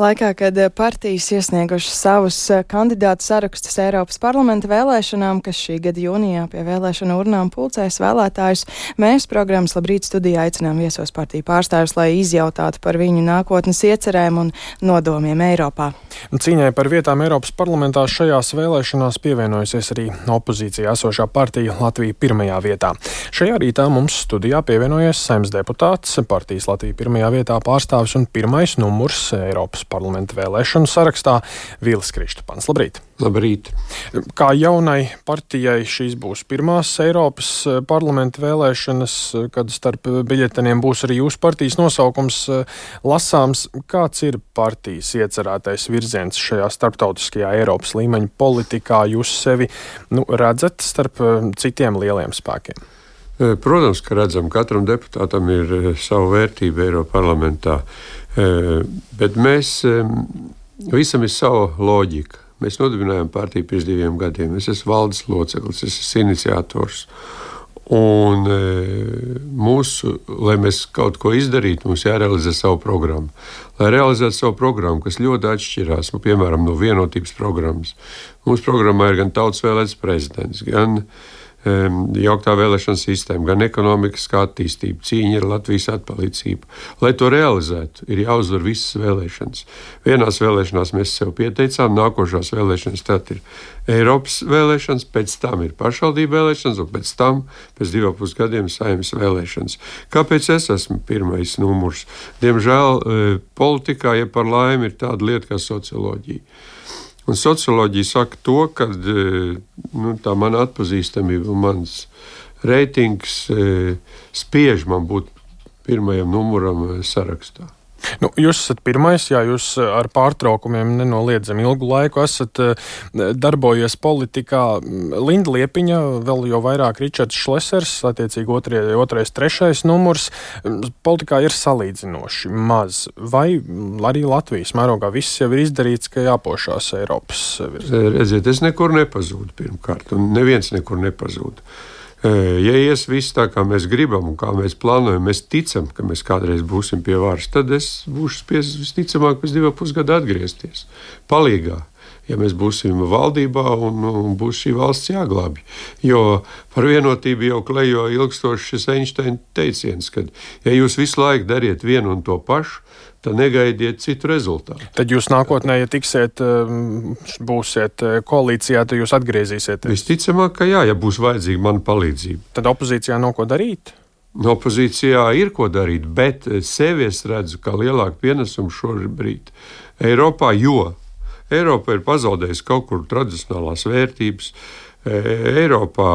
Laikā, kad partijas iesniegušas savus eh, kandidātu sarakstus Eiropas parlamenta vēlēšanām, kas šī gada jūnijā pie vēlēšanu urnām pulcēs vēlētājus, mēs programmas Labrīt studijā aicinām viesos partiju pārstāvjus, lai izjautātu par viņu nākotnes iecerēm un nodomiem Eiropā. Cīņai par vietām Eiropas parlamentā šajās vēlēšanās pievienojusies arī opozīcijā esošā partija Latvija pirmajā vietā. Šajā rītā mums studijā pievienojies saimnes deputāts, partijas Latvija pirmajā vietā pārstāvis un pirmais numurs Eiropas parlamenta vēlēšanu sarakstā Vīlis Kristupans. Labrīt! Labrīt! Kā jaunai partijai šīs būs pirmās Eiropas eh, parlamenta vēlēšanas, eh, kad starp biļeteniem būs arī jūsu partijas nosaukums eh, lasāms. Kāds ir partijas iecerētais virziens šajā starptautiskajā Eiropas līmeņa politikā? Jūs sevi nu, redzat starp citiem lieliem spēkiem? Protams, ka redzam, katram deputātam ir sava vērtība Eiropas parlamentā. Bet mēs visam ir sava loģika. Mēs nodibinājām partiju pirms diviem gadiem. Es esmu valdes loceklis, es esmu iniciators. Un mūsu, lai mēs kaut ko izdarītu, mums jārealizē savu programmu. Lai realizētu savu programmu, kas ļoti atšķirās nu, piemēram, no vienotības programmas, mūsu programmā ir gan tautas vēlēts prezidents, gan uh, jauktā vēlēšana sistēma, gan ekonomikas attīstība, cīņa ar Latvijas atpalīdzību. Lai to realizētu, ir jāuzvar visas vēlēšanas. Vienās vēlēšanās mēs sev pieteicām, nākošās vēlēšanas tad ir Eiropas vēlēšanas, pēc tam ir pašvaldību vēlēšanas, un pēc tam, pēc diviem pusgadiem, saimnes vēlēšanas. Kāpēc es esmu pirmais numurs? Diemžēl politikā, ja par laimi, ir tāda lieta kā socioloģija. Un socioloģija saka to, ka e, nu, tā mana atpazīstamība un mans reitings e, spiež man būt pirmajam numuram e, sarakstā. Nu, jūs esat pirmais, jā, jūs eh, ar pārtraukumiem nenoliedzami ilgu laiku esat eh, darbojies politikā. Linda Liepiņa, vēl jau vairāk Ričards Šlesers, attiecīgi otrie, otrais, trešais numurs. Politikā ir salīdzinoši maz. Vai arī Latvijas mērogā viss jau ir izdarīts, ka jāpošās Eiropas virzienā? Redziet, es nekur nepazūdu pirmkārt, un neviens nekur nepazūd. Ja ies viss tā, kā mēs gribam un kā mēs plānojam, mēs ticam, ka mēs kādreiz būsim pie varas, tad es būšu spiests visticamāk pēc diviem pusgadiem atgriezties. Palīgā ja mēs būsim valdībā un, un būs šī valsts jāglābj. Jo par vienotību jau klejo ilgstoši šis Einsteina teiciens, ka, ja jūs visu laiku dariet vienu un to pašu, tad negaidiet citu rezultātu. Tad jūs nākotnē, ja tiksiet, um, būsiet uh, koalīcijā, tad jūs atgriezīsieties. Visticamāk, ka jā, ja būs vajadzīga mana palīdzība. Tad opozīcijā nav ko darīt. No opozīcijā ir ko darīt, bet sevi es redzu kā lielāku pienesumu šobrīd Eiropā, jo Eiropa ir pazaudējusi kaut kur tradicionālās vērtības. E, Eiropā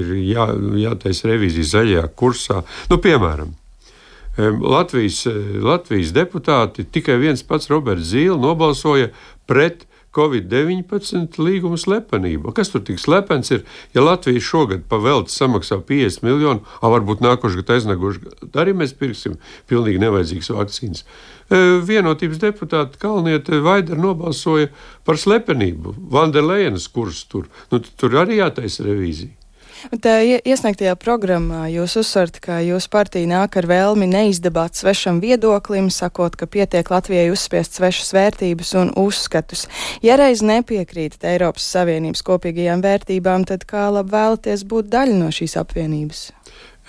ir jā, jātaisa revīzija zaļajā kursā. Nu, piemēram, e, Latvijas, e, Latvijas deputāti tikai viens pats Roberts Zīle nobalsoja pret Covid-19 līguma slepenība. Kas tur tik slepens ir? Ja Latvija šogad pavelti samaksā 50 miljonu, a varbūt aiznagošais gads arī mēs pirksim pilnīgi nevajadzīgas vakcīnas. E, vienotības deputāti Kalniete Vaidara nobalsoja par slepenību. Vanderlēnas kurs tur. Nu, tur arī jātaisa revīzija. Tā iesniegtajā programmā jūs uzsverat, ka jūsu partija nāk ar vēlmi neizdabāt svešam viedoklim, sakot, ka pietiek Latvijai uzspiest svešas vērtības un uzskatus. Ja reiz nepiekrītat Eiropas Savienības kopīgajām vērtībām, tad kā labi vēlaties būt daļa no šīs apvienības?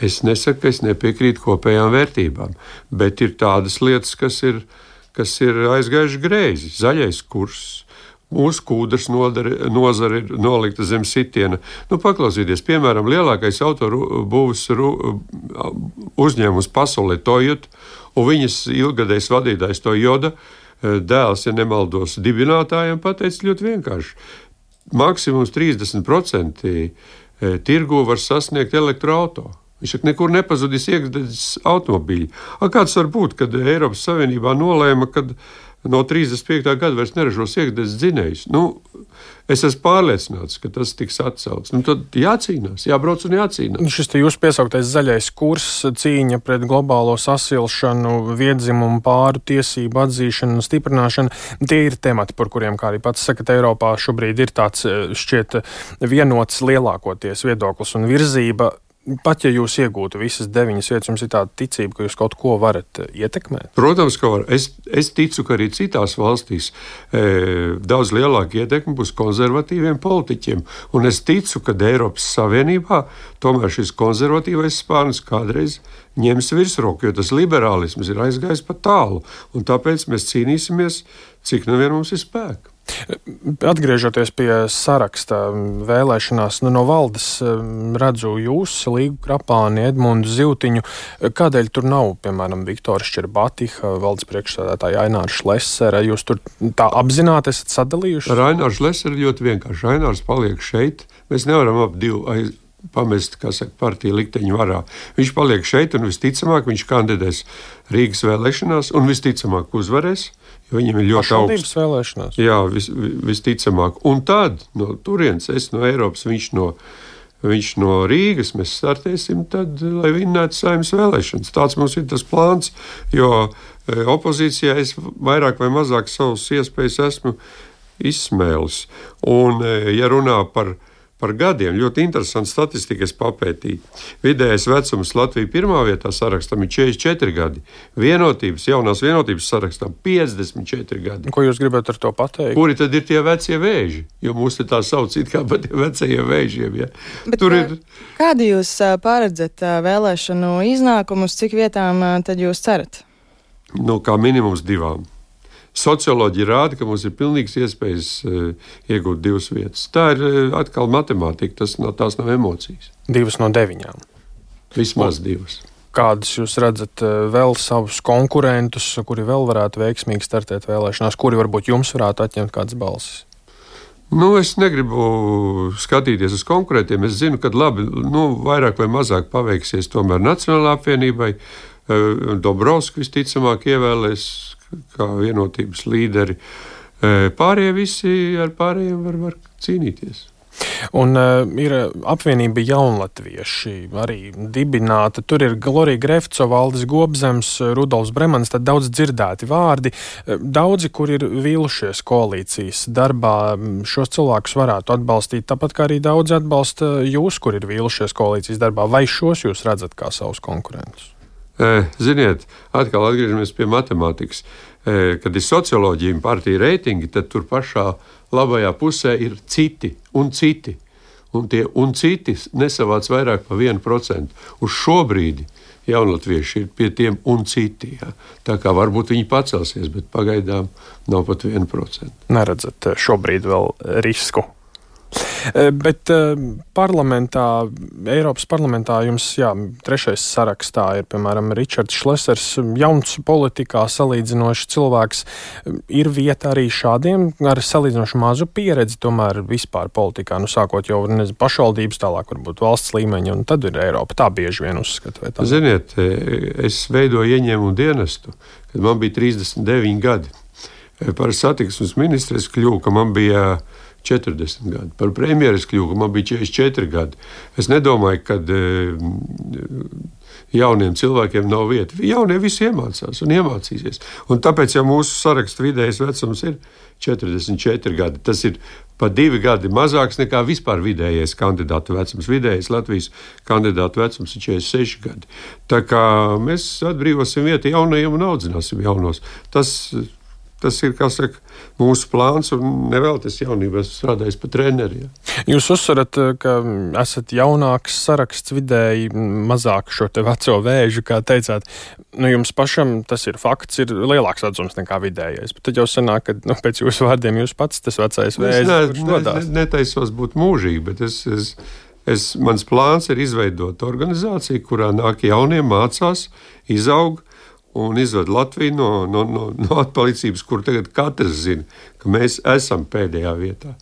Es nesaku, ka es nepiekrītu kopējām vērtībām, bet ir tādas lietas, kas ir, kas ir aizgājuši greizi. Zaļais kurs, Mūsu kūdras nozare ir nolikta zem sitiena. Nu, paklausieties, piemēram, lielākais autobūvs uzņēmums pasaulē Toyota, un viņas ilgadējs vadītājs Toyota eh, dēls, ja nemaldos, dibinātājiem pateica ļoti vienkārši. Maksimums 30% eh, tirgu var sasniegt elektroautorātu. Viņš saka, nekur nepazudīs iekšzemes automobīļi. A, kāds var būt, kad Eiropas Savienībā nolēma, ka no 35. gada vairs neražos iekšzemes dzinējus? Nu, es esmu pārliecināts, ka tas tiks atcelts. Nu, tad jācīnās, jābrauc un jācīnās. Šis jūsu piesauktais zaļais kurs, cīņa pret globālo sasilšanu, viedzimumu pāru tiesību atzīšanu un stiprināšanu, tie ir temati, par kuriem, kā arī pats sakat, Eiropā šobrīd ir tāds šķiet vienots lielākoties viedoklis un virzība pat ja jūs iegūtu visas deviņas vietas, jums ir tāda ticība, ka jūs kaut ko varat eh, ietekmēt? Protams, ka var. Es, es ticu, ka arī citās valstīs e, daudz lielāka ietekme būs konservatīviem politiķiem. Un es ticu, ka Eiropas Savienībā tomēr šis konservatīvais spārns kādreiz ņems virsroku, jo tas liberālisms ir aizgājis pa tālu. Tāpēc mēs cīnīsimies, cik nu vien mums ir spēka. Atgriežoties pie saraksta vēlēšanās, nu, no valdes redzu jūs, Līgu Krapāni, Edmundu Ziltiņu. Kādēļ tur nav, piemēram, Viktora Šķerbatiha, valdes priekšsēdētāja Ainārs Šlesera? Jūs tur tā apzināti esat sadalījuši? Ar Aināru Šleseru ļoti vienkārši. Ainārs paliek šeit. Mēs nevaram ap divu aiz, pamest, saka, partiju likteņu varā. Viņš paliek šeit un visticamāk viņš kandidēs Rīgas vēlēšanās un visticamāk uzvarēs. Viņam ir ļoti augsts vēlēšanās. Jā, vis, visticamāk. Un tad no turienes, es no Eiropas, viņš no, viņš no Rīgas, mēs startēsim, tad, lai vinnētu saimnes vēlēšanas. Tāds mums ir tas plāns, jo e, opozīcijā es vairāk vai mazāk savus iespējas esmu izsmēlis. Un, e, ja runā par par gadiem. Ļoti interesanti statistika, es papētīju. Vidējais vecums Latvijā pirmā vietā sarakstam ir 44 gadi. Vienotības, jaunās vienotības sarakstam 54 gadi. Ko jūs gribat ar to pateikt? Kuri tad ir tie vecie vēži? Jo mūs te tā sauc it kā par tiem vecajiem vēžiem. Ja? Bet, Tur ir. Kādi jūs pāredzat vēlēšanu iznākumus, cik vietām tad jūs cerat? Nu, kā minimums divām. Socioloģija rāda, ka mums ir pilnīgs iespējas uh, iegūt divas vietas. Tā ir uh, atkal matemātika, tas no tās nav emocijas. Divas no deviņām. Vismaz Un, divas. Kādus jūs redzat uh, vēl savus konkurentus, kuri vēl varētu veiksmīgi startēt vēlēšanās, kuri varbūt jums varētu atņemt kādas balsis? Nu, es negribu skatīties uz konkurentiem. Es zinu, ka labi, nu, vairāk vai mazāk paveiksies tomēr Nacionālajā apvienībai. Dobrovskis visticamāk ievēlēs kā vienotības līderi. Pārējie visi ar pārējiem var, var cīnīties. Un uh, ir apvienība jaunatvieši arī dibināta. Tur ir Glorija Grefco, Valdis Gobzems, Rudolfs Bremans, tad daudz dzirdēti vārdi. Daudzi, kur ir vīlušies koalīcijas darbā, šos cilvēkus varētu atbalstīt. Tāpat kā arī daudzi atbalsta jūs, kur ir vīlušies koalīcijas darbā. Vai šos jūs redzat kā savus konkurentus? Ziniet, atkal atgriežamies pie matemātikas. Kad ir socioloģija un partija reitingi, tad tur pašā labajā pusē ir citi un citi. Un tie un citi nesavāc vairāk par 1%. Uz šo brīdi jaunatvieši ir pie tiem un citi. Ja. Tā kā varbūt viņi pacelsies, bet pagaidām nav pat 1%. Neredzat šobrīd vēl risku bet eh, parlamentā, Eiropas parlamentā jums, jā, trešais sarakstā ir, piemēram, Ričards Šlesers, jauns politikā salīdzinoši cilvēks. Ir vieta arī šādiem ar salīdzinoši mazu pieredzi, tomēr vispār politikā, nu sākot jau nezinu, pašvaldības, tālāk varbūt valsts līmeņa, un tad ir Eiropa. Tā bieži vien uzskata. Ziniet, eh, es veidoju ieņēmumu dienestu, kad man bija 39 gadi. Par satiksmes ministru es kļuvu, ka man bija 40 gadi. Par premjeras kļuvu man bija 44 gadi. Es nedomāju, ka e, jauniem cilvēkiem nav vieta. Jaunie visi iemācās un iemācīsies. Un tāpēc, ja mūsu saraksta vidējais vecums ir 44 gadi, tas ir pa divi gadi mazāks nekā vispār vidējais kandidātu vecums. Vidējais Latvijas kandidātu vecums ir 46 gadi. Tā kā mēs atbrīvosim vietu jaunajiem un audzināsim jaunos. Tas Tas ir saka, mūsu plāns, un nevēl tas jaunībā strādājis par treneri. Ja. Jūs uzsverat, ka esat jaunāks saraksts vidēji, mazāk šo veco vēžu, kā teicāt. Nu, jums pašam tas ir fakts, ir lielāks vecums nekā vidējais. Bet tad jau sanāk, ka nu, pēc jūsu vārdiem jūs pats tas vecais vēžs. Es ne, ne, netaisos būt mūžīgi, bet es. es Es, mans plāns ir izveidot organizāciju, kurā nāk jaunie, mācās, izaug, un izved Latviju no, no, no, no atpalicības, kur tagad katrs zina, ka mēs esam pēdējā vietā.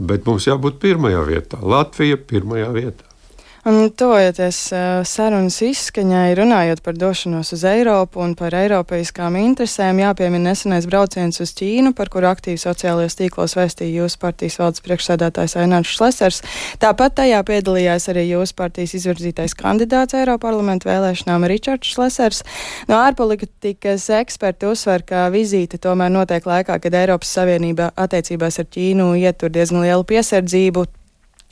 Bet mums jābūt pirmajā vietā. Latvija pirmajā vietā. Un tojoties uh, sarunas izskaņai, runājot par došanos uz Eiropu un par eiropeiskām interesēm, jāpiemina nesenais brauciens uz Ķīnu, par kuru aktīvi sociālajos tīklos vēstīja jūsu partijas valdes priekšsēdētājs Ainārs Šlesers. Tāpat tajā piedalījās arī jūsu partijas izvirzītais kandidāts Eiroparlamentu vēlēšanām Ričards Šlesers. No ārpolitikas eksperti uzsver, ka vizīte tomēr notiek laikā, kad Eiropas Savienība attiecībās ar Ķīnu ietur diezgan lielu piesardzību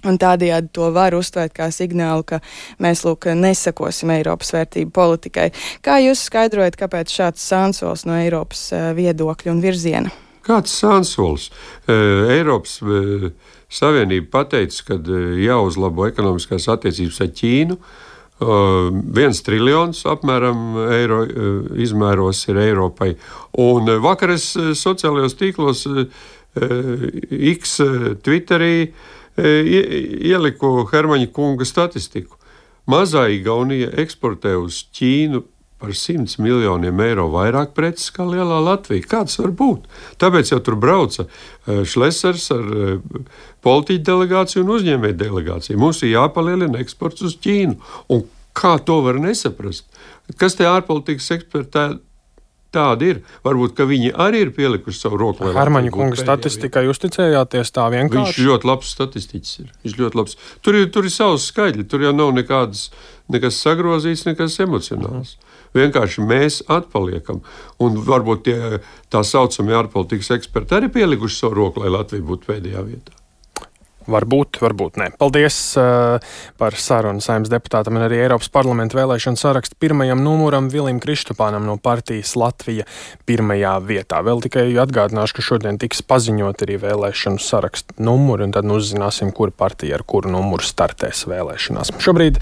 Un tādējādi to var uztvērt kā signālu, ka mēs lūk, nesakosim Eiropas vērtību politikai. Kā jūs skaidrojat, kāpēc šāds sānsols no Eiropas uh, viedokļa un virziena? Kāds sānsols? Uh, Eiropas uh, Savienība pateica, ka jāuzlabo ekonomiskās attiecības ar Ķīnu. Viens triljons apmēram eiro izmēros ir Eiropai. Un vakar es sociālajos tīklos X Twitterī ieliku Hermaņa kunga statistiku. Mazā Igaunija eksportē uz Ķīnu par 100 miljoniem eiro vairāk preces kā lielā Latvija. Kāds var būt? Tāpēc jau tur brauca Šlesers ar politiķu delegāciju un uzņēmēju delegāciju. Mums ir jāpalielina eksports uz Ķīnu. Un kā to var nesaprast? Kas te ārpolitikas ekspertē Tāda ir. Varbūt viņi arī ir pielikuši savu roku. Hermaņa kunga statistikai uzticējāties tā vienkārši. Viņš ļoti labs statistiķis ir. Viņš ļoti labs. Tur ir, tur ir savs skaidrs, tur jau nav nekādas, nekas sagrozīts, nekas emocionāls. Mm. Vienkārši mēs atpaliekam. Un varbūt tie tā saucamie ārpolitikas eksperti arī pielikuši savu roku, lai Latvija būtu pēdējā vietā. Varbūt, varbūt nē. Paldies uh, par sarunu saimnes deputātam un arī Eiropas parlamenta vēlēšanu sarakstu pirmajam numuram Vilim Kristupānam no partijas Latvija pirmajā vietā. Vēl tikai atgādināšu, ka šodien tiks paziņot arī vēlēšanu sarakstu numuri, un tad nu uzzināsim, kura partija ar kuru numuru startēs vēlēšanās. Šobrīd